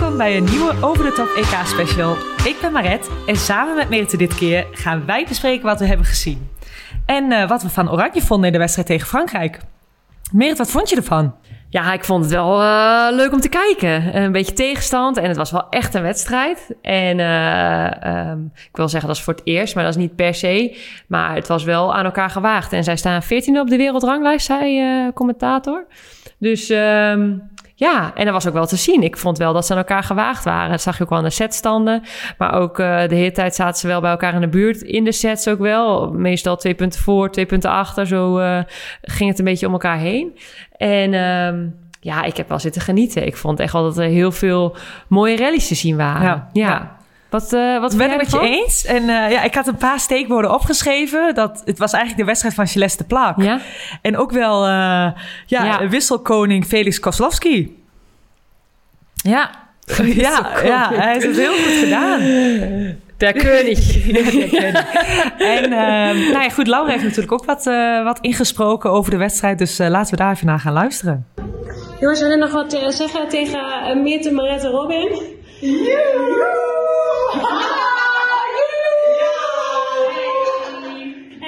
Welkom bij een nieuwe Over de Top EK special. Ik ben Maret en samen met Merite dit keer gaan wij bespreken wat we hebben gezien. En eh, wat we van Oranje vonden in de wedstrijd tegen Frankrijk. Merit, wat vond je ervan? Ja, ik vond het wel eh, leuk om te kijken. Een beetje tegenstand en het was wel echt een wedstrijd. En eh, ehm, ik wil zeggen dat is voor het eerst, maar dat is niet per se. Maar het was wel aan elkaar gewaagd. En zij staan 14 op de wereldranglijst, zei eh, commentator. Dus ehm, ja, en dat was ook wel te zien. Ik vond wel dat ze aan elkaar gewaagd waren. Dat zag je ook wel aan de setstanden. Maar ook eh, de hele tijd zaten ze wel bij elkaar in de buurt. In de sets ook wel. Meestal twee punten voor, twee punten achter. Zo eh, ging het een beetje om elkaar heen. En ehm, ja, ik heb wel zitten genieten. Ik vond echt wel dat er heel veel mooie rallies te zien waren. Ja, Ja. Wat, eh wat Ik ben het jij met je eens. En eh, ja, ik had een paar steekwoorden opgeschreven. Dat, het was eigenlijk de wedstrijd van Celeste Plaak. Ja? En ook wel eh, ja, Ja. wisselkoning Felix Koslowski. Ja. Ja, ja, hij heeft het heel goed gedaan. Der König. En ehm, nou ja, goed, Laura heeft natuurlijk ook wat, wat ingesproken over de wedstrijd. Dus eh, laten we daar even naar gaan luisteren. Jongens, willen nog wat zeggen tegen uh, Meerte, Marette, Robin?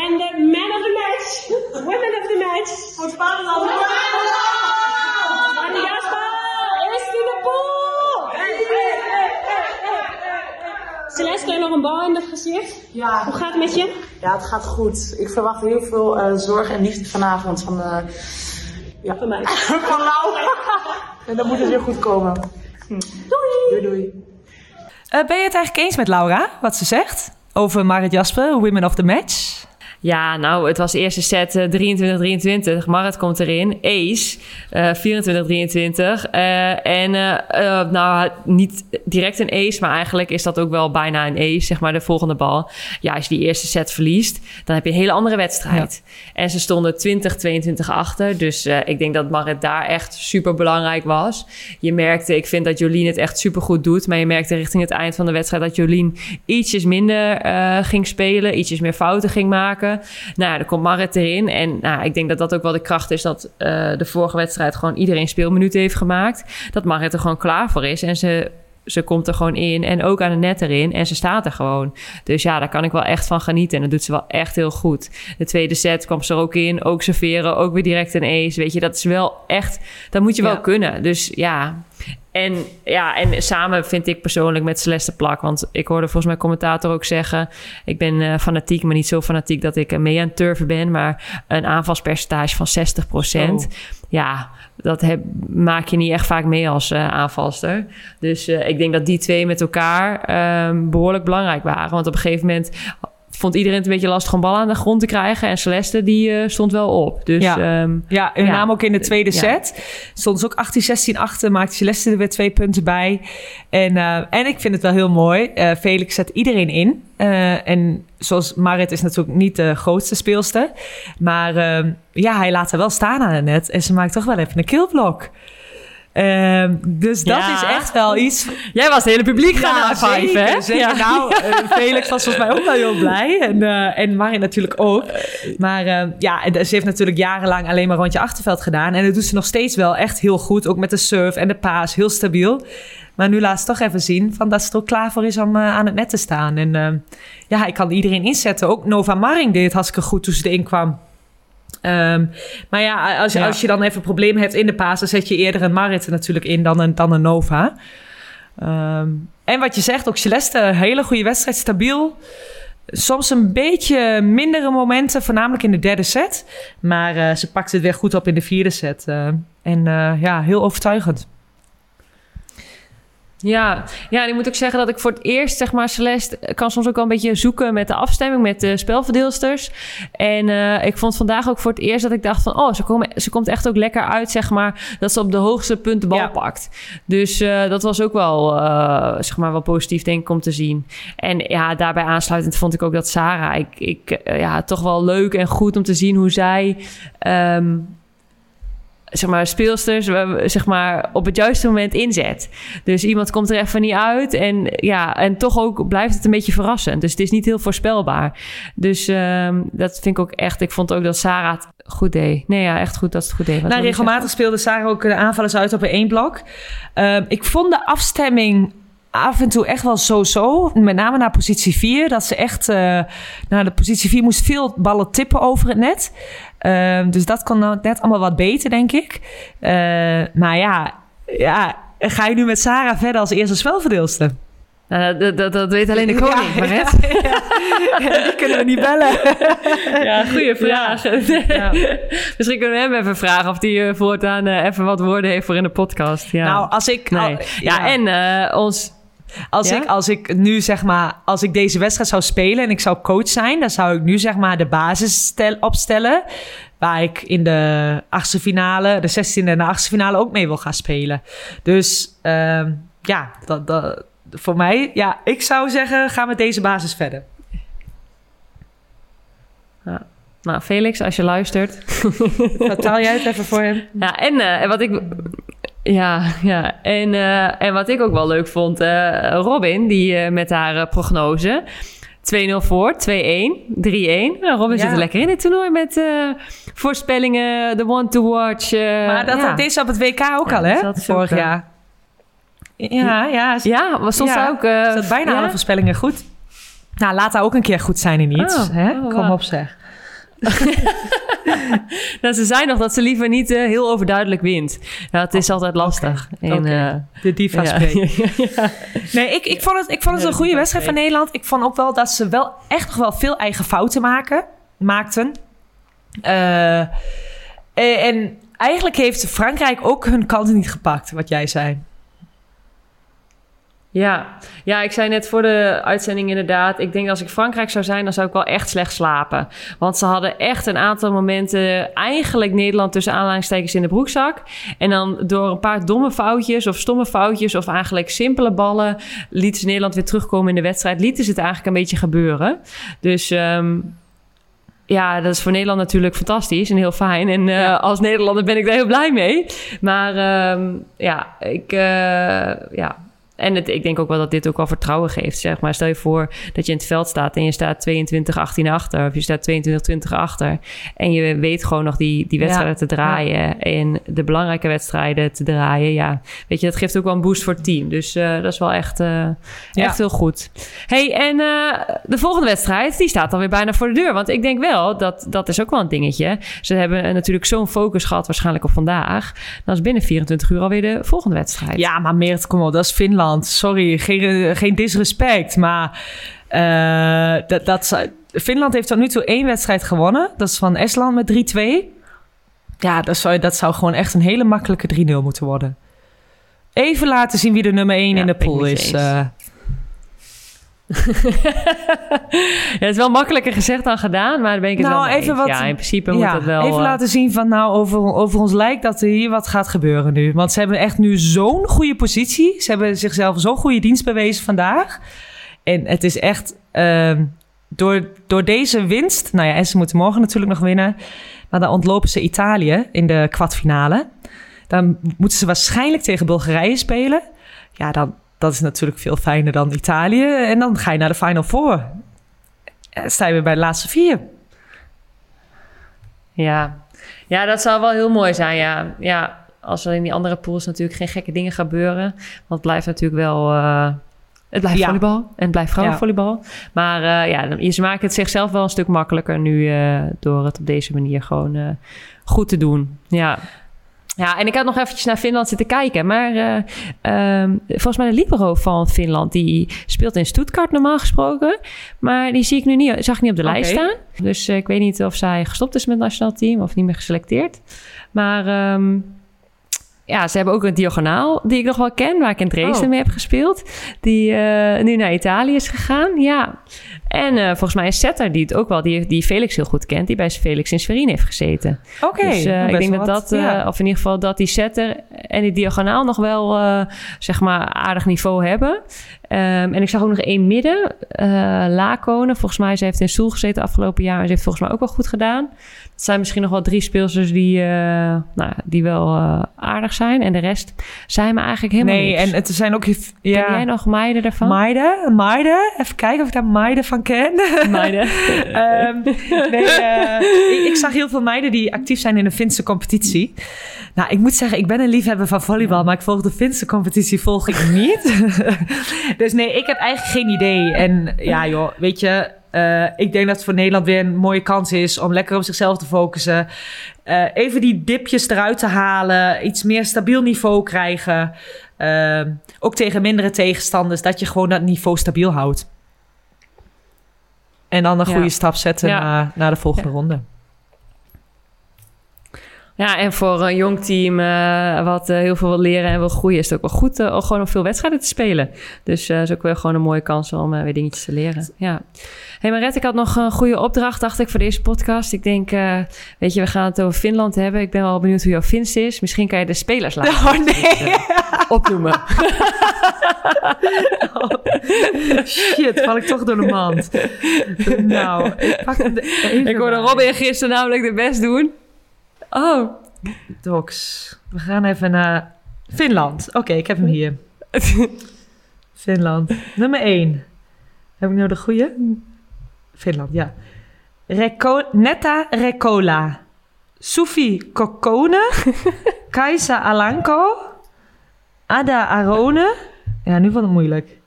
En de man of the match, women of the match. Voor Spannend. En Jasper, is die de poel? Celeste, heb je nog een bal in het gezicht? Ja. Hoe gaat het met je? Ja, het gaat goed. Ik verwacht heel veel eh, zorg en liefde vanavond van, eh ja. Van mij. van Laura. en dan moet het weer goed komen. Hm. Doei. Doei, doei. Eh, ben je het eigenlijk eens met Laura, wat ze zegt? Over Marit Jasper, Women of the Match? Ja, nou, het was de eerste set eh, 23-23. Marit komt erin. Ace, eh 24-23. Eh, en eh, eh, nou, niet direct een ace, maar eigenlijk is dat ook wel bijna een ace, zeg maar, de volgende bal. Ja, als je die eerste set verliest, dan heb je een hele andere wedstrijd. En ze stonden 20-22 achter. Dus eh, ik denk dat Marit daar echt super belangrijk was. Je merkte, ik vind dat Jolien het echt super goed doet. Maar je merkte richting het eind van de wedstrijd dat Jolien ietsjes minder eh, ging spelen. Ietsjes meer fouten ging maken. Nou dan komt Marit erin. En nou, ik denk dat dat ook wel de kracht is dat eh, de vorige wedstrijd gewoon iedereen speelminuten heeft gemaakt. Dat Marit er gewoon klaar voor is. En ze ze komt er gewoon in en ook aan de net erin en ze staat er gewoon. Dus ja, daar kan ik wel echt van genieten. En dat doet ze wel echt heel goed. De tweede set kwam ze er ook in, ook serveren, ook weer direct een ace. Weet je, dat is wel echt, dat moet je wel kunnen. Dus ja. En ja, en samen vind ik persoonlijk met Celeste Plak, want ik hoorde volgens mij commentator ook zeggen, ik ben eh, fanatiek, maar niet zo fanatiek dat ik mee aan het turven ben, maar een aanvalspercentage van 60%. Ja, dat heb, maak je niet echt vaak mee als eh, aanvalster. Dus eh, ik denk dat die twee met elkaar ehm, behoorlijk belangrijk waren. Want op een gegeven moment vond iedereen het een beetje lastig om bal aan de grond te krijgen. En Celeste die eh, stond wel op. Dus Ja. ehm, Ja, en Ja. name ook in de tweede Ja. set. Stond ze ook 18-16 achter, maakte Celeste er weer twee punten bij. En, eh, en ik vind het wel heel mooi. eh, Felix zet iedereen in. Eh, en zoals Marit is natuurlijk niet de grootste speelster. Maar ehm, ja, hij laat haar wel staan aan het net. En ze maakt toch wel even een killblok. Ehm, dus dat Ja. is echt wel iets. Jij was het hele publiek gaan Ja, high hè? zeker. Ja. Nou, eh, Felix was volgens mij ook wel heel blij. En, eh en Marin natuurlijk ook. Maar eh, ja, ze heeft natuurlijk jarenlang alleen maar rondje achterveld gedaan. En dat doet ze nog steeds wel echt heel goed. Ook met de surf en de paas, heel stabiel. Maar nu laat ze toch even zien van dat ze er ook klaar voor is om aan het net te staan. En ja, ik kan iedereen inzetten. Ook Nova Maring deed het hartstikke goed toen ze erin kwam. Ehm, maar ja, als, Ja. als je dan even problemen hebt in de paas... dan zet je eerder een Marit natuurlijk in dan een, dan een Nova. Ehm, en wat je zegt, ook Celeste, hele goede wedstrijd, stabiel. Soms een beetje mindere momenten, voornamelijk in de derde set. Maar eh, ze pakt het weer goed op in de vierde set. eh, en eh, ja, heel overtuigend. Ja, ja, en ik moet ook zeggen dat ik voor het eerst, zeg maar, Celeste kan soms ook wel een beetje zoeken met de afstemming met de spelverdeelsters. En eh, ik vond vandaag ook voor het eerst dat ik dacht van, oh, ze, komen, ze komt echt ook lekker uit, zeg maar, dat ze op de hoogste punt de bal Ja. pakt. Dus eh, dat was ook wel, eh, zeg maar, wel positief, denk ik, om te zien. En ja, daarbij aansluitend vond ik ook dat Sarah, ik, ik ja, toch wel leuk en goed om te zien hoe zij. ehm, zeg maar, speelsters zeg maar, op het juiste moment inzet. Dus iemand komt er even niet uit. En, ja, en toch ook blijft het een beetje verrassend. Dus het is niet heel voorspelbaar. Dus ehm, dat vind ik ook echt... Ik vond ook dat Sarah het goed deed. Nee, ja, echt goed dat ze het goed deed. Wat Nou, regelmatig speelde Sarah ook de aanvallers uit op een één blok. Ehm, ik vond de afstemming af en toe echt wel zo-zo. Met name naar positie 4. Dat ze echt eh, naar de positie 4 moest veel ballen tippen over het net. Ehm, dus dat kon nou net allemaal wat beter, denk ik. Eh, maar ja, ja, ga je nu met Sarah verder als eerste spelverdeelster? Nou, dat, dat, dat weet alleen de koning, Ja, maar ja, ja. Die kunnen we niet bellen. Ja, goede vraag. Ja. Misschien kunnen we hem even vragen of hij eh, voortaan eh, even wat woorden heeft voor in de podcast. Ja. Nou, als ik... nee. al- ja, en eh, ons... Als, Ja? ik, als ik nu zeg maar, als ik deze wedstrijd zou spelen en ik zou coach zijn, dan zou ik nu zeg maar de basis stel, opstellen. Waar ik in de achtste finale, de 16e en de achtste finale ook mee wil gaan spelen. Dus ehm, ja, dat, dat, voor mij, ja, ik zou zeggen, ga met deze basis verder. Nou, Felix, als je luistert. Vertaal jij het even voor hem? Ja, en eh, wat ik. Ja, ja. En, eh, en wat ik ook wel leuk vond, eh, Robin, die eh, met haar prognose. 2-0 voor, 2-1, 3-1. Nou, Robin Ja. zit er lekker in dit toernooi met voorspellingen, de one to watch. Maar dat ja. deed ze op het WK ook Ja, al, hè? Vorig ook, jaar. Ja, ja. Ja, Ja, ze ook... bijna alle voorspellingen goed? Nou, laat haar ook een keer goed zijn in iets. Oh, hè? oh, Kom op zeg. Nou, ze zei nog dat ze liever niet eh, heel overduidelijk wint. Nou, het is altijd lastig. Oké. eh, De diva ja. Nee, ik, ik vond het, ik vond het een goede wedstrijd van Nederland. Ik vond ook wel dat ze wel echt nog wel veel eigen fouten maken, maakten. Eh, en, en eigenlijk heeft Frankrijk ook hun kansen niet gepakt, wat jij zei. Ja. ja, ik zei net voor de uitzending inderdaad. Ik denk als ik Frankrijk zou zijn, dan zou ik wel echt slecht slapen. Want ze hadden echt een aantal momenten eigenlijk Nederland tussen aanhalingstekens in de broekzak. En dan door een paar domme foutjes of stomme foutjes of eigenlijk simpele ballen lieten ze Nederland weer terugkomen in de wedstrijd. Lieten ze het eigenlijk een beetje gebeuren. Dus... ehm, ja, dat is voor Nederland natuurlijk fantastisch en heel fijn. En eh, als Nederlander ben ik daar heel blij mee. Maar ehm, ja, ik, eh, ja, en het, ik denk ook wel dat dit ook wel vertrouwen geeft. Zeg maar. Stel je voor dat je in het veld staat en je staat 22-18 achter. Of je staat 22-20 achter. En je weet gewoon nog die, die wedstrijden te draaien. En de belangrijke wedstrijden te draaien. Ja, weet je, dat geeft ook wel een boost voor het team. Dus eh, dat is wel echt, eh, echt heel goed. hey, en eh, de volgende wedstrijd, die staat alweer bijna voor de deur. Want ik denk wel, dat, dat is ook wel een dingetje. Ze hebben natuurlijk zo'n focus gehad waarschijnlijk op vandaag. Dan is binnen 24 uur alweer de volgende wedstrijd. Ja, maar Meert, kom op, dat is Finland. Sorry, geen, geen disrespect, maar eh, dat, dat, Finland heeft tot nu toe één wedstrijd gewonnen. Dat is van Estland met 3-2. Ja, dat zou, dat zou gewoon echt een hele makkelijke 3-0 moeten worden. Even laten zien wie de nummer 1 Ja, in de pool is. eens. Ja, het is wel makkelijker gezegd dan gedaan, maar daar ben ik het Nou, wel mee even wat- Ja, in principe moet dat wel... even eh, laten zien van nou, over, over ons lijkt dat er hier wat gaat gebeuren nu. Want ze hebben echt nu zo'n goede positie. Ze hebben zichzelf zo'n goede dienst bewezen vandaag. En het is echt ehm, door, door deze winst. Nou ja, en ze moeten morgen natuurlijk nog winnen. Maar dan ontlopen ze Italië in de kwartfinale. Dan moeten ze waarschijnlijk tegen Bulgarije spelen. Ja, dan, dat is natuurlijk veel fijner dan Italië. En dan ga je naar de Final Four. Sta je weer bij de laatste vier. Ja. ja, dat zou wel heel mooi zijn, ja. Ja, als er in die andere pools natuurlijk geen gekke dingen gebeuren. Want het blijft natuurlijk wel... eh, het blijft Ja. volleybal en het blijft vrouwenvolleybal. Maar eh, ja, dan- ze maken het zichzelf wel een stuk makkelijker nu... eh, door het op deze manier gewoon goed te doen. Ja. Ja, en ik had nog eventjes naar Finland zitten kijken. Maar eh, ehm, volgens mij de libero van Finland... die speelt in Stuttgart normaal gesproken. Maar die zie ik nu niet, zag ik niet op de lijst staan. Dus eh, ik weet niet of zij gestopt is met het nationaal team... of niet meer geselecteerd. Maar ehm, ja, ze hebben ook een diagonaal die ik nog wel ken... waar ik in Dresden Oh. mee heb gespeeld. Die eh, nu naar Italië is gegaan, ja. En eh, volgens mij een setter die het ook wel... die, die Felix heel goed kent... die bij Felix in Sverine heeft gezeten. Oké, Dus eh, nog ik denk dat wat. dat, eh, Ja. of in ieder geval dat die setter en die diagonaal nog wel, zeg maar, aardig niveau hebben. Ehm, en ik zag ook nog één midden, eh Lakonen. Volgens mij, ze heeft in Stoel gezeten afgelopen jaar. En ze heeft volgens mij ook wel goed gedaan. Dat zijn misschien nog wel drie speelsters die, eh, nou, die wel eh, aardig zijn. En de rest zijn me eigenlijk helemaal Nee, niks. en het zijn ook... Ken Ja, jij nog meiden daarvan? Meiden, meiden. Even kijken of ik daar meiden van ken. Meiden. Ehm, nee, eh, ik, ik zag heel veel meiden die actief zijn in de Finse competitie. Nou, ik moet zeggen, ik ben een liefhebber van volleybal, maar ik volg de Finse competitie volg ik niet. Dus nee, ik heb eigenlijk geen idee. En ja, joh, weet je, eh, ik denk dat het voor Nederland weer een mooie kans is om lekker op zichzelf te focussen. Eh, even die dipjes eruit te halen, iets meer stabiel niveau krijgen. Ehm, ook tegen mindere tegenstanders, dat je gewoon dat niveau stabiel houdt. En dan een Ja. goede stap zetten Ja. naar, naar de volgende ronde. Ja, en voor een jong team eh, wat eh, heel veel wil leren en wil groeien... is het ook wel goed eh, om gewoon op veel wedstrijden te spelen. Dus eh is ook wel gewoon een mooie kans om weer dingetjes te leren. Ja. hey Maret, ik had nog een goede opdracht, dacht ik, voor deze podcast. Ik denk, weet je, we gaan het over Finland hebben. Ik ben wel benieuwd hoe jouw Fins is. Misschien kan je de spelers laten Oh nee. opnoemen. Shit, val ik toch door de mand. Nou, ik pak hem even ik hoorde. Robin gisteren namelijk de best doen. Oh, Docs. We gaan even naar Finland. Oké, ik heb hem hier. Finland. Nummer 1. Heb ik nou de goede? Finland, ja. Reko Netta Rekola. Sufi Kokone. Kaisa Alanko. Ada Arone. Ja, nu wordt het moeilijk.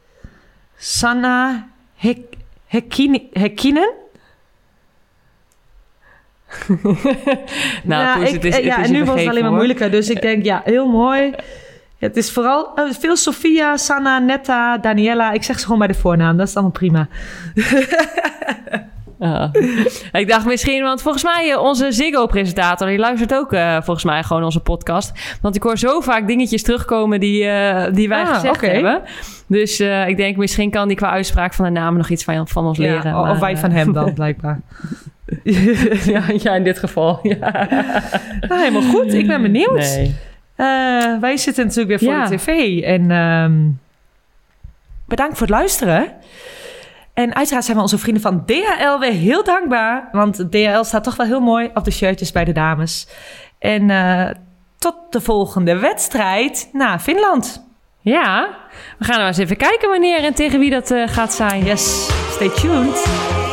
Sanna Hek Hekinen. nou, ja, Poes, ik, het is, eh, het ja is en nu wordt het alleen maar moeilijker. Dus ik denk, ja, heel mooi. Het is vooral eh, veel Sofia, Sanna, Netta, Daniela. Ik zeg ze gewoon bij de voornaam. Dat is allemaal prima. Ja. ik dacht misschien, want volgens mij eh, onze Ziggo-presentator... die luistert ook eh, volgens mij gewoon onze podcast. Want ik hoor zo vaak dingetjes terugkomen die, eh, die wij Ah, gezegd hebben. Dus ik denk, misschien kan die qua uitspraak van de namen nog iets van, van ons leren. Of maar, wij van hem dan, blijkbaar. ja, ja, in dit geval. Ja. Nou, helemaal goed. Ik ben benieuwd. Nee. Eh, wij zitten natuurlijk weer voor Ja. de tv. En ehm, bedankt voor het luisteren. En uiteraard zijn we onze vrienden van DHL weer heel dankbaar. Want DHL staat toch wel heel mooi op de shirtjes bij de dames. En eh, tot de volgende wedstrijd naar Finland. Ja, we gaan nou eens even kijken wanneer en tegen wie dat eh, gaat zijn. Yes, stay tuned.